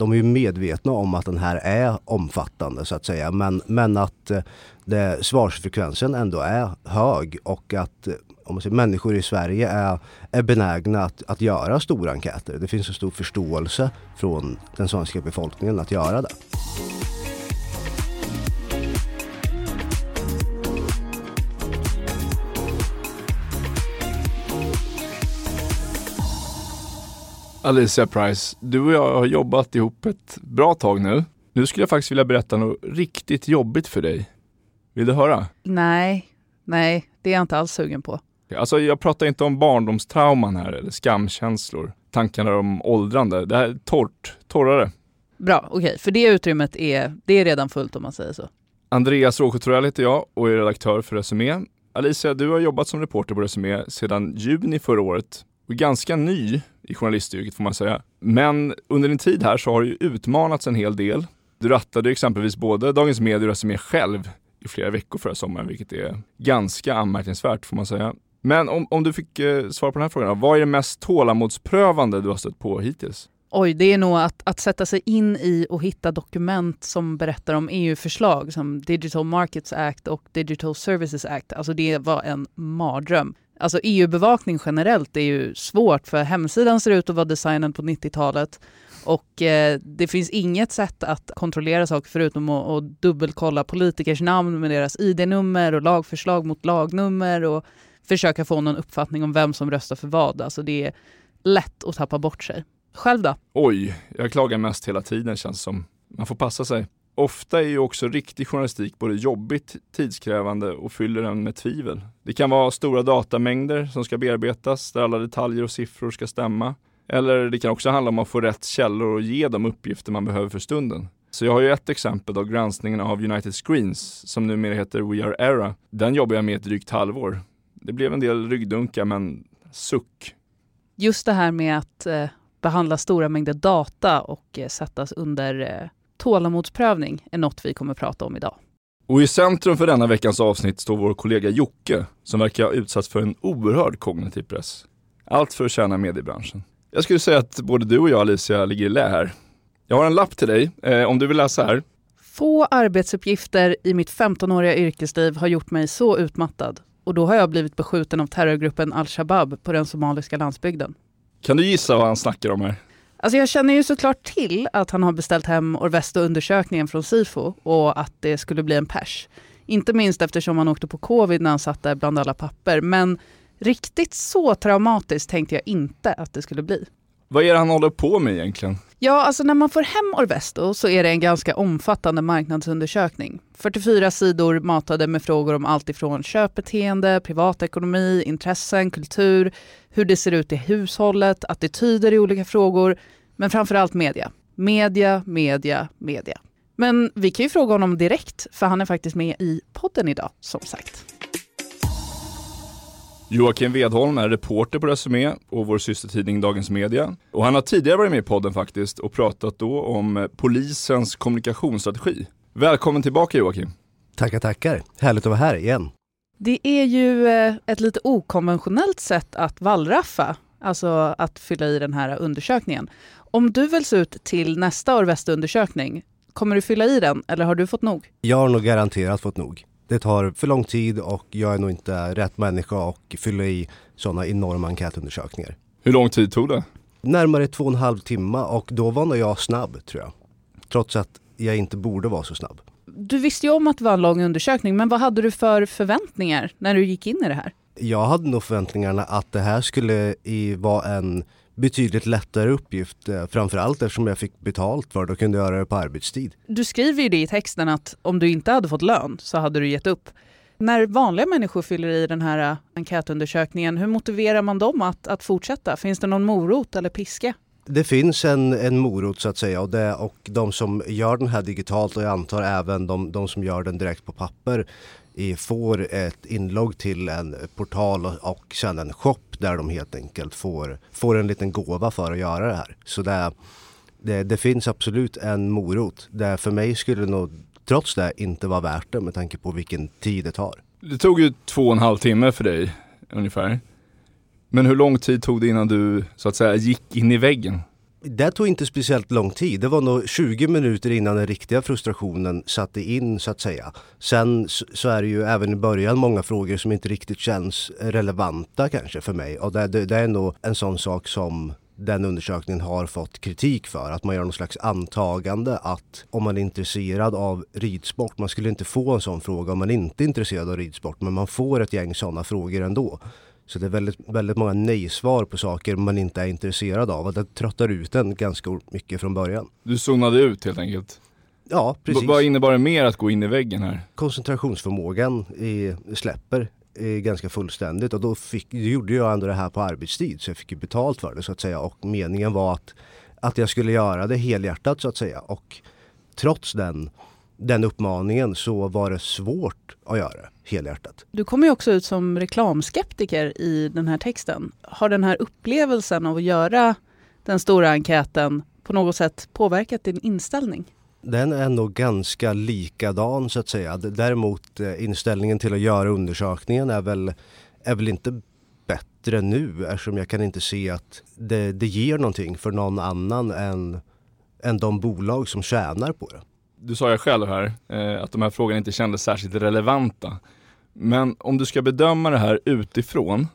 de är ju medvetna om att den här är omfattande så att säga. Men, men att eh, det, svarsfrekvensen ändå är hög och att eh, om man säger, människor i Sverige är, är benägna att, att göra stora enkäter. Det finns en stor förståelse från den svenska befolkningen att göra det. Alicia Price, du och jag har jobbat ihop ett bra tag nu. Nu skulle jag faktiskt vilja berätta något riktigt jobbigt för dig. Vill du höra? Nej, nej, det är jag inte alls sugen på. Alltså jag pratar inte om barndomstrauman här eller skamkänslor, tankarna om åldrande. Det här är torrt, torrare. Bra, okej, okay. för det utrymmet är, det är redan fullt om man säger så. Andreas Råsjö heter jag och är redaktör för Resumé. Alicia, du har jobbat som reporter på Resumé sedan juni förra året och är ganska ny i journalistyrket får man säga. Men under din tid här så har du utmanats en hel del. Du rattade exempelvis både Dagens Media och SME själv i flera veckor förra sommaren, vilket är ganska anmärkningsvärt får man säga. Men om, om du fick eh, svara på den här frågan, vad är det mest tålamodsprövande du har stött på hittills? Oj, det är nog att, att sätta sig in i och hitta dokument som berättar om EU-förslag som Digital Markets Act och Digital Services Act. Alltså det var en mardröm. Alltså EU-bevakning generellt är ju svårt för hemsidan ser ut att vara designad på 90-talet och eh, det finns inget sätt att kontrollera saker förutom att, att dubbelkolla politikers namn med deras ID-nummer och lagförslag mot lagnummer och försöka få någon uppfattning om vem som röstar för vad. Alltså det är lätt att tappa bort sig. Själv då? Oj, jag klagar mest hela tiden känns som. Man får passa sig. Ofta är ju också riktig journalistik både jobbigt, tidskrävande och fyller en med tvivel. Det kan vara stora datamängder som ska bearbetas där alla detaljer och siffror ska stämma. Eller det kan också handla om att få rätt källor och ge de uppgifter man behöver för stunden. Så jag har ju ett exempel då granskningen av United Screens som numera heter We Are Era. Den jobbar jag med ett drygt halvår. Det blev en del ryggdunkar men suck. Just det här med att eh, behandla stora mängder data och eh, sättas under eh, tålamodsprövning är något vi kommer prata om idag. Och i centrum för denna veckans avsnitt står vår kollega Jocke som verkar ha utsatts för en oerhörd kognitiv press. Allt för att tjäna mediebranschen. Jag skulle säga att både du och jag Alicia ligger i lä här. Jag har en lapp till dig eh, om du vill läsa här. Få arbetsuppgifter i mitt 15-åriga yrkesliv har gjort mig så utmattad och då har jag blivit beskjuten av terrorgruppen al-Shabab på den somaliska landsbygden. Kan du gissa vad han snackar om här? Alltså jag känner ju såklart till att han har beställt hem Orvesto-undersökningen från Sifo och att det skulle bli en pers. Inte minst eftersom han åkte på covid när han satt där bland alla papper. Men riktigt så traumatiskt tänkte jag inte att det skulle bli. Vad är det han håller på med egentligen? Ja, alltså när man får hem Orvesto så är det en ganska omfattande marknadsundersökning. 44 sidor matade med frågor om allt ifrån köpbeteende, privatekonomi, intressen, kultur, hur det ser ut i hushållet, attityder i olika frågor, men framförallt media. Media, media, media. Men vi kan ju fråga honom direkt, för han är faktiskt med i podden idag, som sagt. Joakim Vedholm är reporter på Resumé och vår systertidning Dagens Media. Och han har tidigare varit med i podden faktiskt och pratat då om polisens kommunikationsstrategi. Välkommen tillbaka Joakim. Tackar, tackar. Härligt att vara här igen. Det är ju eh, ett lite okonventionellt sätt att vallraffa, alltså att fylla i den här undersökningen. Om du väljs ut till nästa Orvesta-undersökning, kommer du fylla i den eller har du fått nog? Jag har nog garanterat fått nog. Det tar för lång tid och jag är nog inte rätt människa att fylla i sådana enorma enkätundersökningar. Hur lång tid tog det? Närmare två och en halv timme och då var nog jag snabb tror jag. Trots att jag inte borde vara så snabb. Du visste ju om att det var en lång undersökning, men vad hade du för förväntningar när du gick in i det här? Jag hade nog förväntningarna att det här skulle vara en betydligt lättare uppgift. Eh, framförallt eftersom jag fick betalt för det och kunde göra det på arbetstid. Du skriver ju det i texten att om du inte hade fått lön så hade du gett upp. När vanliga människor fyller i den här enkätundersökningen, hur motiverar man dem att, att fortsätta? Finns det någon morot eller piska? Det finns en, en morot så att säga och, det, och de som gör den här digitalt och jag antar även de, de som gör den direkt på papper får ett inlogg till en portal och sen en shop där de helt enkelt får, får en liten gåva för att göra det här. Så det, det, det finns absolut en morot. Det för mig skulle det nog trots det inte vara värt det med tanke på vilken tid det tar. Det tog ju två och en halv timme för dig ungefär. Men hur lång tid tog det innan du så att säga gick in i väggen? Det tog inte speciellt lång tid. Det var nog 20 minuter innan den riktiga frustrationen satte in så att säga. Sen så är det ju även i början många frågor som inte riktigt känns relevanta kanske för mig. Och det, det, det är nog en sån sak som den undersökningen har fått kritik för. Att man gör någon slags antagande att om man är intresserad av ridsport, man skulle inte få en sån fråga om man inte är intresserad av ridsport, men man får ett gäng sådana frågor ändå. Så det är väldigt, väldigt många nej-svar på saker man inte är intresserad av och det tröttar ut en ganska mycket från början. Du zonade ut helt enkelt? Ja, precis. V vad innebar det mer att gå in i väggen här? Koncentrationsförmågan i, släpper ganska fullständigt och då, fick, då gjorde jag ändå det här på arbetstid så jag fick ju betalt för det så att säga och meningen var att, att jag skulle göra det helhjärtat så att säga och trots den, den uppmaningen så var det svårt att göra helhjärtat. Du kommer ju också ut som reklamskeptiker i den här texten. Har den här upplevelsen av att göra den stora enkäten på något sätt påverkat din inställning? Den är nog ganska likadan så att säga. Däremot eh, inställningen till att göra undersökningen är väl, är väl inte bättre nu eftersom jag kan inte se att det, det ger någonting för någon annan än, än de bolag som tjänar på det. Du sa ju själv här eh, att de här frågorna inte kändes särskilt relevanta. Men om du ska bedöma det här utifrån,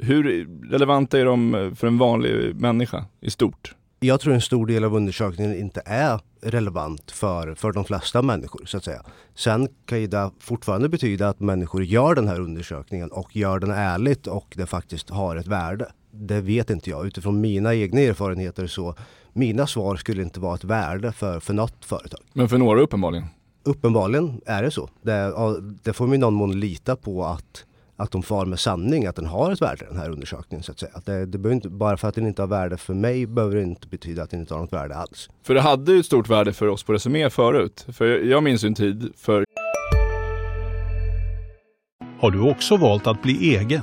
hur relevanta är de eh, för en vanlig människa i stort? Jag tror en stor del av undersökningen inte är relevant för, för de flesta människor så att säga. Sen kan ju det fortfarande betyda att människor gör den här undersökningen och gör den ärligt och det faktiskt har ett värde. Det vet inte jag. Utifrån mina egna erfarenheter så mina svar skulle inte vara ett värde för, för något företag. Men för några uppenbarligen? Uppenbarligen är det så. Det, det får man i någon mån lita på att att de far med sanning, att den har ett värde den här undersökningen så att säga. Att det, det inte, bara för att den inte har värde för mig behöver det inte betyda att den inte har något värde alls. För det hade ju ett stort värde för oss på Resumé förut. För jag minns ju en tid för... Har du också valt att bli egen?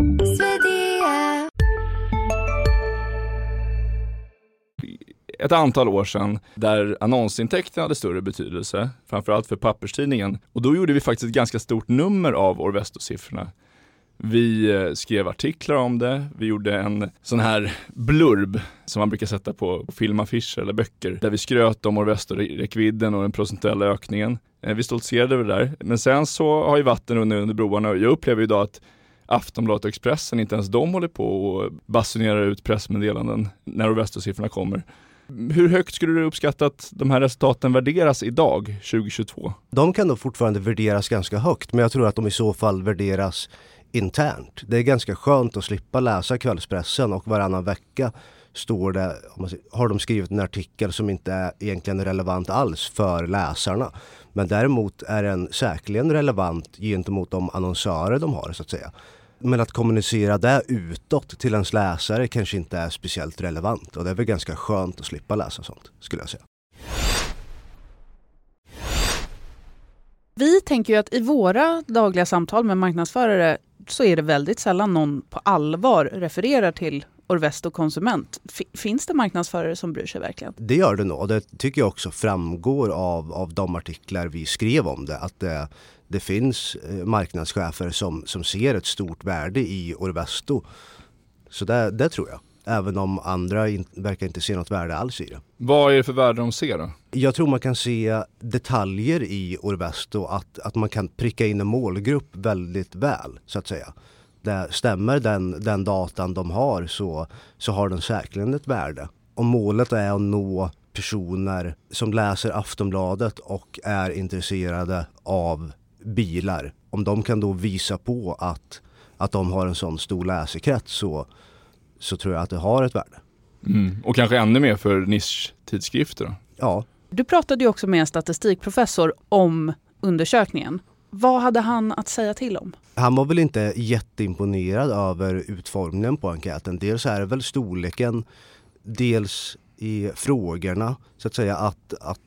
Ett antal år sedan där annonsintäkterna hade större betydelse, framförallt för papperstidningen. Och då gjorde vi faktiskt ett ganska stort nummer av Orvesto-siffrorna. Vi eh, skrev artiklar om det. Vi gjorde en sån här blurb som man brukar sätta på filmaffischer eller böcker där vi skröt om Orvesto-räckvidden och den procentuella ökningen. Eh, vi stoltserade över det där. Men sen så har ju vatten runnit under broarna och jag upplever idag att Aftonbladet och Expressen, inte ens de håller på och basunerar ut pressmeddelanden när Orvesto-siffrorna kommer. Hur högt skulle du uppskatta att de här resultaten värderas idag, 2022? De kan nog fortfarande värderas ganska högt, men jag tror att de i så fall värderas internt. Det är ganska skönt att slippa läsa kvällspressen och varannan vecka står det, har de skrivit en artikel som inte är egentligen relevant alls för läsarna. Men däremot är den säkerligen relevant gentemot de annonsörer de har så att säga. Men att kommunicera det utåt till ens läsare kanske inte är speciellt relevant och det är väl ganska skönt att slippa läsa sånt skulle jag säga. Vi tänker ju att i våra dagliga samtal med marknadsförare så är det väldigt sällan någon på allvar refererar till Orvesto Konsument. finns det marknadsförare som bryr sig verkligen? Det gör det nog. Det tycker jag också framgår av, av de artiklar vi skrev om det. Att det, det finns eh, marknadschefer som, som ser ett stort värde i Orvesto. Så det, det tror jag. Även om andra in, verkar inte se något värde alls i det. Vad är det för värde de ser då? Jag tror man kan se detaljer i Orvesto, att, att man kan pricka in en målgrupp väldigt väl så att säga. Det stämmer den, den datan de har så, så har den säkerligen ett värde. Om målet är att nå personer som läser Aftonbladet och är intresserade av bilar. Om de kan då visa på att, att de har en sån stor läsekrets så, så tror jag att det har ett värde. Mm. Och kanske ännu mer för nischtidskrifter? Då? Ja. Du pratade ju också med en statistikprofessor om undersökningen. Vad hade han att säga till om? Han var väl inte jätteimponerad över utformningen på enkäten. Dels är det väl storleken, dels i frågorna så att säga att, att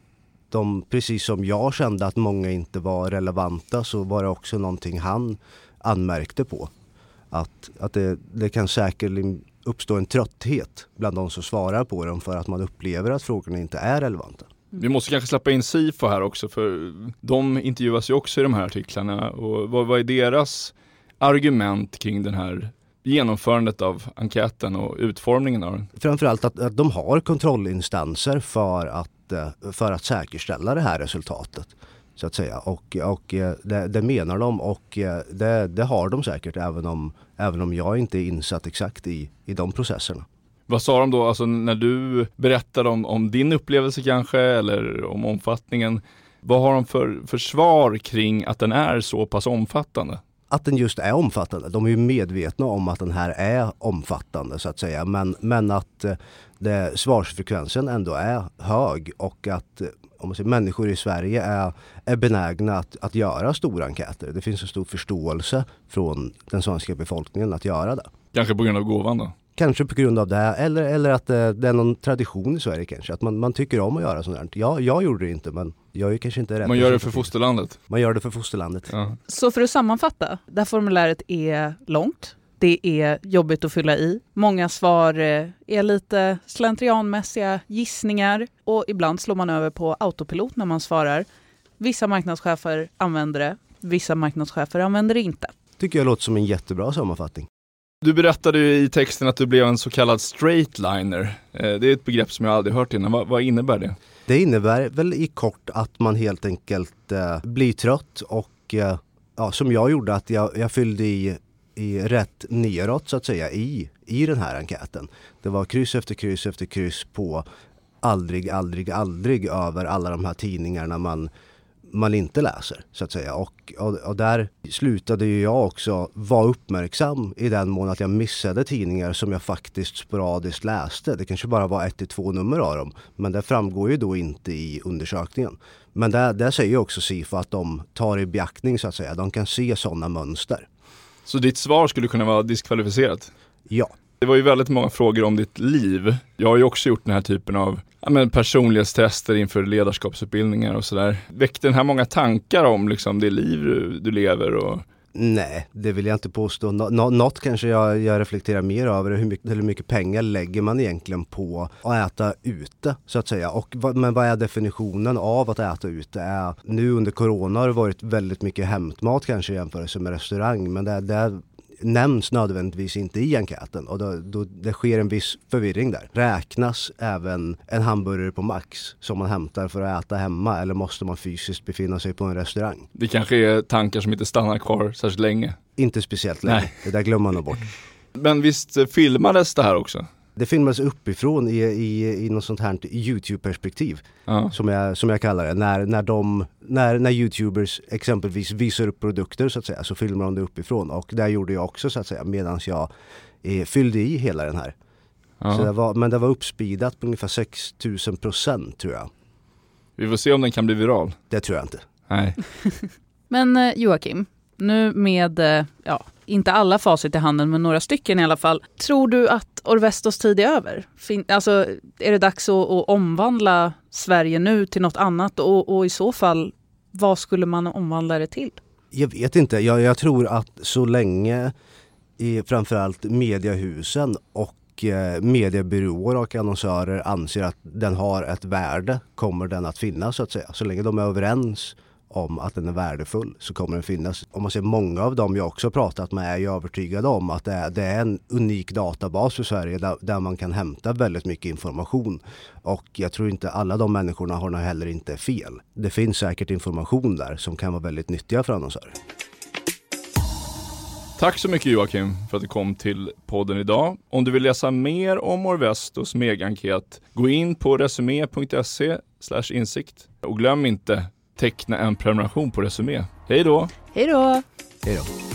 de, precis som jag kände att många inte var relevanta så var det också någonting han anmärkte på. Att, att det, det kan säkerligen uppstå en trötthet bland de som svarar på dem för att man upplever att frågorna inte är relevanta. Vi måste kanske släppa in SIFO här också för de intervjuas ju också i de här artiklarna och vad, vad är deras argument kring den här genomförandet av enkäten och utformningen av den? Framförallt att, att de har kontrollinstanser för att, eh, för att säkerställa det här resultatet. Så att säga. Och, och eh, det, det menar de och eh, det, det, har de säkert även om, även om jag inte är insatt exakt i, i de processerna. Vad sa de då, alltså när du berättade om, om din upplevelse kanske eller om omfattningen. Vad har de för, för svar kring att den är så pass omfattande? Att den just är omfattande. De är ju medvetna om att den här är omfattande så att säga. Men, men att eh, det, svarsfrekvensen ändå är hög och att om man säger, människor i Sverige är, är benägna att, att göra stora enkäter. Det finns en stor förståelse från den svenska befolkningen att göra det. Kanske på grund av gåvan då? Kanske på grund av det eller, eller att det, det, är någon tradition i Sverige kanske. Att man, man tycker om att göra sånt här. Jag, jag gjorde det inte men jag är kanske inte rätt. Man gör det för fosterlandet? Man gör det för fosterlandet. Ja. Så för att sammanfatta, det här formuläret är långt. Det är jobbigt att fylla i. Många svar eh, är lite slentrianmässiga gissningar och ibland slår man över på autopilot när man svarar. Vissa marknadschefer använder det, vissa marknadschefer använder det inte. Tycker jag låter som en jättebra sammanfattning. Du berättade ju i texten att du blev en så kallad straightliner. Eh, det är ett begrepp som jag aldrig hört innan. Vad, vad innebär det? Det innebär väl i kort att man helt enkelt eh, blir trött och eh, ja, som jag gjorde att jag, jag fyllde i, i rätt neråt så att säga i, i den här enkäten. Det var kryss efter kryss efter kryss på aldrig, aldrig, aldrig över alla de här tidningarna man man inte läser så att säga. Och, och, och, där slutade ju jag också vara uppmärksam i den mån att jag missade tidningar som jag faktiskt sporadiskt läste. Det kanske bara var ett till två nummer av dem. Men det framgår ju då inte i undersökningen. Men där, där säger också Sifo att de tar i beaktning så att säga. De kan se sådana mönster. Så ditt svar skulle kunna vara diskvalificerat? Ja. Det var ju väldigt många frågor om ditt liv. Jag har ju också gjort den här typen av ja, men personlighetstester inför ledarskapsutbildningar och sådär. Väckte den här många tankar om liksom, det liv du, du lever? Och... Nej, det vill jag inte påstå. Nå något kanske jag, jag reflekterar mer över hur mycket, hur mycket pengar lägger man egentligen på att äta ute så att säga. Och, men vad är definitionen av att äta ute? Är, nu under corona har det varit väldigt mycket hämtmat kanske i jämförelse med restaurang men det, det nämns nödvändigtvis inte i enkäten och då, då, det sker en viss förvirring där. Räknas även en hamburgare på Max som man hämtar för att äta hemma eller måste man fysiskt befinna sig på en restaurang? Det kanske är tankar som inte stannar kvar särskilt länge. Inte speciellt länge, Nej. det där glömmer man nog bort. Men visst filmades det här också? Det filmades uppifrån i, i, i något sånt här Youtube-perspektiv. Ja. Som, jag, som jag kallar det. När, när, de, när, när Youtubers exempelvis visar upp produkter så att säga så filmar de det uppifrån. Och det gjorde jag också så att säga medan jag eh, fyllde i hela den här. Ja. Så det var, men det var uppspeedat på ungefär 6000 procent tror jag. Vi får se om den kan bli viral. Det tror jag inte. Nej. men eh, Joakim, nu med, eh, ja, inte alla facit i handen, men några stycken i alla fall. Tror du att Orvestos tid är över? Fin alltså, är det dags att, att, omvandla Sverige nu till något annat och, och, i så fall, vad skulle man omvandla det till? Jag vet inte. Jag, jag tror att så länge i framförallt mediehusen och eh, mediebyråer och annonsörer anser att den har ett värde kommer den att finnas så att säga. Så länge de är överens om att den är värdefull så kommer den finnas. Om man ser många av dem jag också pratat med är ju övertygade om att det är, det är en unik databas för Sverige där, där, man kan hämta väldigt mycket information. Och jag tror inte alla de människorna har heller inte fel. Det finns säkert information där som kan vara väldigt nyttiga för annonsörer. Tack så mycket Joakim för att du kom till podden idag. Om du vill läsa mer om Orvestos megaenkät, gå in på resumé.se insikt och glöm inte teckna en prenumeration på Resumé. Hej då! Hej då! Hej då!